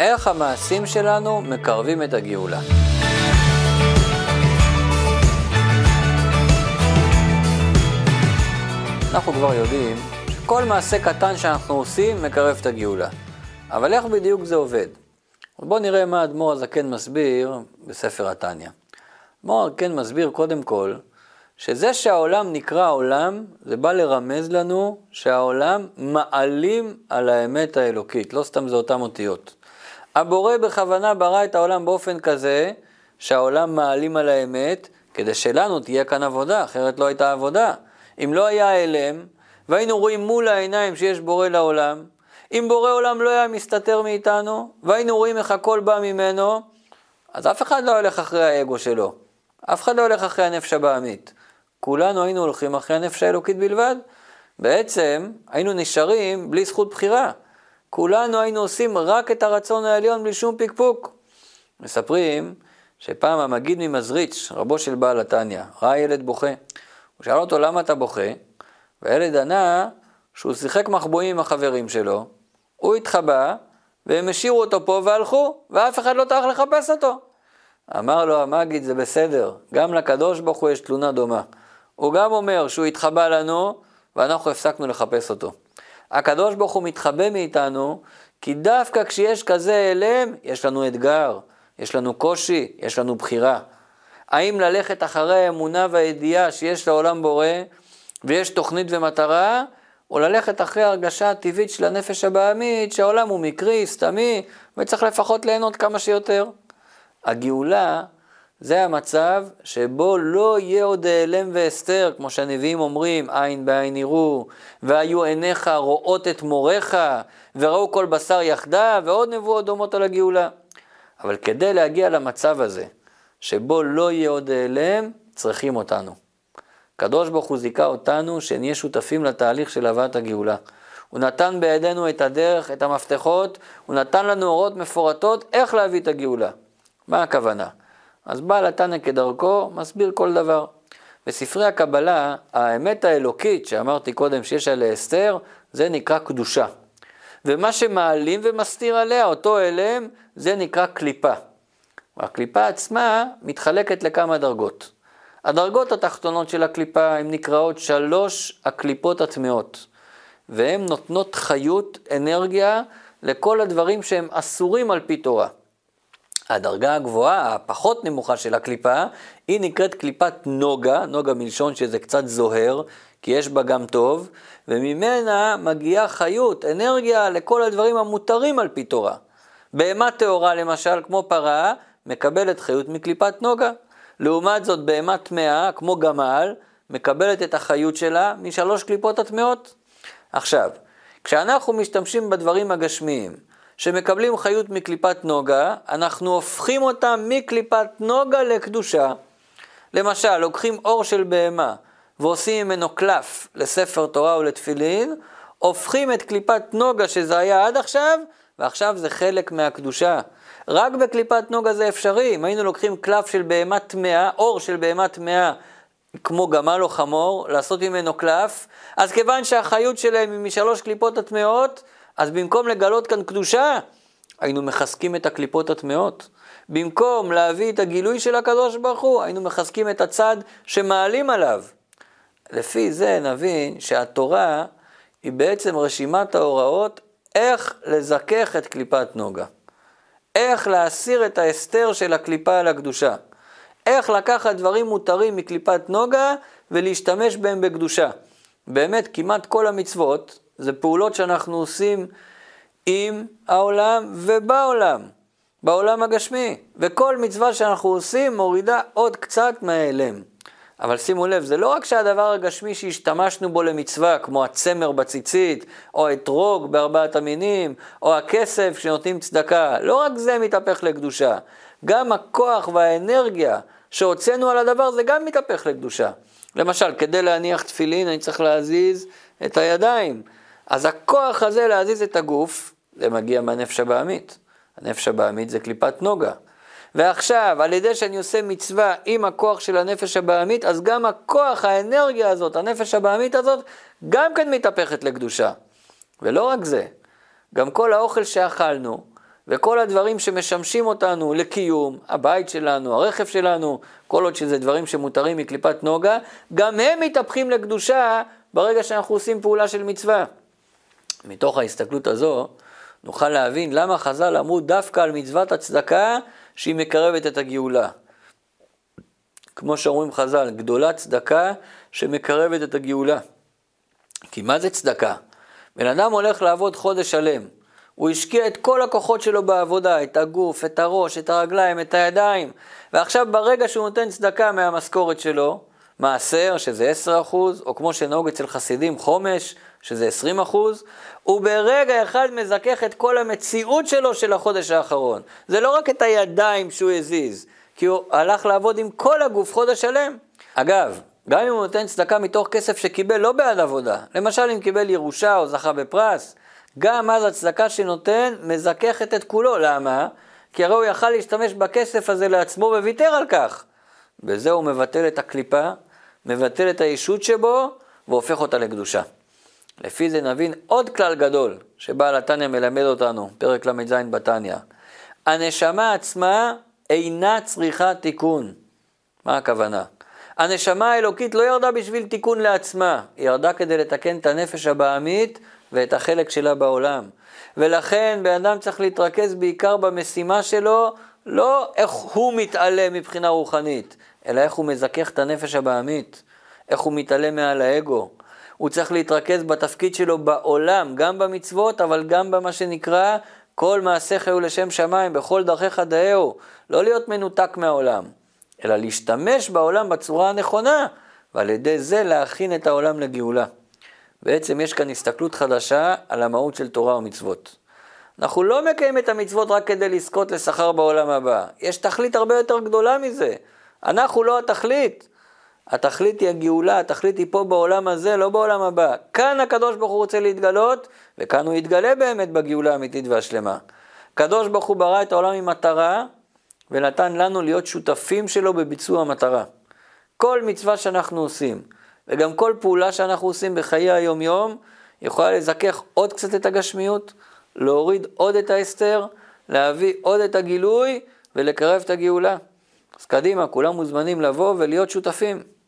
איך המעשים שלנו מקרבים את הגאולה. אנחנו כבר יודעים שכל מעשה קטן שאנחנו עושים מקרב את הגאולה. אבל איך בדיוק זה עובד? בואו נראה מה האדמו"ר הזקן מסביר בספר התניא. האדמו"ר הזקן מסביר קודם כל שזה שהעולם נקרא עולם, זה בא לרמז לנו שהעולם מעלים על האמת האלוקית, לא סתם זה אותם אותיות. הבורא בכוונה ברא את העולם באופן כזה, שהעולם מעלים על האמת, כדי שלנו תהיה כאן עבודה, אחרת לא הייתה עבודה. אם לא היה הלם, והיינו רואים מול העיניים שיש בורא לעולם, אם בורא עולם לא היה מסתתר מאיתנו, והיינו רואים איך הכל בא ממנו, אז אף אחד לא הולך אחרי האגו שלו. אף אחד לא הולך אחרי הנפש הבעמית. כולנו היינו הולכים אחרי הנפש האלוקית בלבד. בעצם היינו נשארים בלי זכות בחירה. כולנו היינו עושים רק את הרצון העליון בלי שום פקפוק. מספרים שפעם המגיד ממזריץ', רבו של בעל התניא, ראה ילד בוכה. הוא שאל אותו למה אתה בוכה? והילד ענה שהוא שיחק מחבואים עם החברים שלו, הוא התחבא, והם השאירו אותו פה והלכו, ואף אחד לא טרח לחפש אותו. אמר לו המגיד, זה בסדר, גם לקדוש ברוך הוא יש תלונה דומה. הוא גם אומר שהוא התחבא לנו, ואנחנו הפסקנו לחפש אותו. הקדוש ברוך הוא מתחבא מאיתנו, כי דווקא כשיש כזה הלם, יש לנו אתגר, יש לנו קושי, יש לנו בחירה. האם ללכת אחרי האמונה והידיעה שיש לעולם בורא, ויש תוכנית ומטרה, או ללכת אחרי ההרגשה הטבעית של הנפש הבעמית, שהעולם הוא מקרי, סתמי, וצריך לפחות ליהנות כמה שיותר. הגאולה זה המצב שבו לא יהיה עוד העלם והסתר, כמו שהנביאים אומרים, עין בעין יראו, והיו עיניך רואות את מוריך, וראו כל בשר יחדיו, ועוד נבואות דומות על הגאולה. אבל כדי להגיע למצב הזה, שבו לא יהיה עוד העלם, צריכים אותנו. הקדוש ברוך הוא זיכה אותנו שנהיה שותפים לתהליך של הבאת הגאולה. הוא נתן בידינו את הדרך, את המפתחות, הוא נתן לנו הוראות מפורטות איך להביא את הגאולה. מה הכוונה? אז בעל התנא כדרכו מסביר כל דבר. בספרי הקבלה, האמת האלוקית שאמרתי קודם שיש עליה אסתר, זה נקרא קדושה. ומה שמעלים ומסתיר עליה, אותו הלם, זה נקרא קליפה. הקליפה עצמה מתחלקת לכמה דרגות. הדרגות התחתונות של הקליפה הן נקראות שלוש הקליפות הטמעות, והן נותנות חיות, אנרגיה, לכל הדברים שהם אסורים על פי תורה. הדרגה הגבוהה, הפחות נמוכה של הקליפה, היא נקראת קליפת נוגה, נוגה מלשון שזה קצת זוהר, כי יש בה גם טוב, וממנה מגיעה חיות, אנרגיה לכל הדברים המותרים על פי תורה. בהמה טהורה למשל, כמו פרה, מקבלת חיות מקליפת נוגה. לעומת זאת, בהמה טמאה, כמו גמל, מקבלת את החיות שלה משלוש קליפות הטמאות. עכשיו, כשאנחנו משתמשים בדברים הגשמיים, שמקבלים חיות מקליפת נוגה, אנחנו הופכים אותם מקליפת נוגה לקדושה. למשל, לוקחים אור של בהמה ועושים ממנו קלף לספר תורה ולתפילין, הופכים את קליפת נוגה שזה היה עד עכשיו, ועכשיו זה חלק מהקדושה. רק בקליפת נוגה זה אפשרי. אם היינו לוקחים קלף של בהמה טמאה, אור של בהמה טמאה, כמו גמל או חמור, לעשות ממנו קלף, אז כיוון שהחיות שלהם היא משלוש קליפות הטמאות, אז במקום לגלות כאן קדושה, היינו מחזקים את הקליפות הטמאות. במקום להביא את הגילוי של הקדוש ברוך הוא, היינו מחזקים את הצד שמעלים עליו. לפי זה נבין שהתורה היא בעצם רשימת ההוראות איך לזכך את קליפת נוגה. איך להסיר את ההסתר של הקליפה על הקדושה. איך לקחת דברים מותרים מקליפת נוגה ולהשתמש בהם בקדושה. באמת, כמעט כל המצוות זה פעולות שאנחנו עושים עם העולם ובעולם, בעולם הגשמי. וכל מצווה שאנחנו עושים מורידה עוד קצת מההיעלם. אבל שימו לב, זה לא רק שהדבר הגשמי שהשתמשנו בו למצווה, כמו הצמר בציצית, או האתרוג בארבעת המינים, או הכסף שנותנים צדקה, לא רק זה מתהפך לקדושה, גם הכוח והאנרגיה שהוצאנו על הדבר זה גם מתהפך לקדושה. למשל, כדי להניח תפילין אני צריך להזיז את הידיים. אז הכוח הזה להזיז את הגוף, זה מגיע מהנפש הבעמית. הנפש הבעמית זה קליפת נוגה. ועכשיו, על ידי שאני עושה מצווה עם הכוח של הנפש הבעמית, אז גם הכוח, האנרגיה הזאת, הנפש הבעמית הזאת, גם כן מתהפכת לקדושה. ולא רק זה, גם כל האוכל שאכלנו, וכל הדברים שמשמשים אותנו לקיום, הבית שלנו, הרכב שלנו, כל עוד שזה דברים שמותרים מקליפת נוגה, גם הם מתהפכים לקדושה ברגע שאנחנו עושים פעולה של מצווה. מתוך ההסתכלות הזו, נוכל להבין למה חז"ל אמרו דווקא על מצוות הצדקה שהיא מקרבת את הגאולה. כמו שאומרים חז"ל, גדולה צדקה שמקרבת את הגאולה. כי מה זה צדקה? בן אדם הולך לעבוד חודש שלם. הוא השקיע את כל הכוחות שלו בעבודה, את הגוף, את הראש, את הרגליים, את הידיים, ועכשיו ברגע שהוא נותן צדקה מהמשכורת שלו, מעשר, שזה 10%, או כמו שנהוג אצל חסידים, חומש, שזה 20%, הוא ברגע אחד מזכך את כל המציאות שלו של החודש האחרון. זה לא רק את הידיים שהוא הזיז, כי הוא הלך לעבוד עם כל הגוף חודש שלם. אגב, גם אם הוא נותן צדקה מתוך כסף שקיבל לא בעד עבודה, למשל אם קיבל ירושה או זכה בפרס, גם אז הצדקה שנותן מזככת את כולו. למה? כי הרי הוא יכל להשתמש בכסף הזה לעצמו וויתר על כך. בזה הוא מבטל את הקליפה, מבטל את הישות שבו והופך אותה לקדושה. לפי זה נבין עוד כלל גדול שבעל התניא מלמד אותנו, פרק ל"ז בתניא. הנשמה עצמה אינה צריכה תיקון. מה הכוונה? הנשמה האלוקית לא ירדה בשביל תיקון לעצמה, היא ירדה כדי לתקן את הנפש הבעמית ואת החלק שלה בעולם. ולכן בן אדם צריך להתרכז בעיקר במשימה שלו, לא איך הוא מתעלה מבחינה רוחנית, אלא איך הוא מזכך את הנפש הבעמית, איך הוא מתעלה מעל האגו. הוא צריך להתרכז בתפקיד שלו בעולם, גם במצוות, אבל גם במה שנקרא כל מעשיך היו לשם שמיים, בכל דרכיך דאהו, לא להיות מנותק מהעולם, אלא להשתמש בעולם בצורה הנכונה, ועל ידי זה להכין את העולם לגאולה. בעצם יש כאן הסתכלות חדשה על המהות של תורה ומצוות. אנחנו לא מקיימים את המצוות רק כדי לזכות לשכר בעולם הבא. יש תכלית הרבה יותר גדולה מזה. אנחנו לא התכלית. התכלית היא הגאולה, התכלית היא פה בעולם הזה, לא בעולם הבא. כאן הקדוש ברוך הוא רוצה להתגלות, וכאן הוא יתגלה באמת בגאולה האמיתית והשלמה. הקדוש ברוך הוא ברא את העולם עם מטרה, ונתן לנו להיות שותפים שלו בביצוע המטרה. כל מצווה שאנחנו עושים, וגם כל פעולה שאנחנו עושים בחיי היום-יום, יכולה לזכך עוד קצת את הגשמיות, להוריד עוד את ההסתר, להביא עוד את הגילוי ולקרב את הגאולה. אז קדימה, כולם מוזמנים לבוא ולהיות שותפים.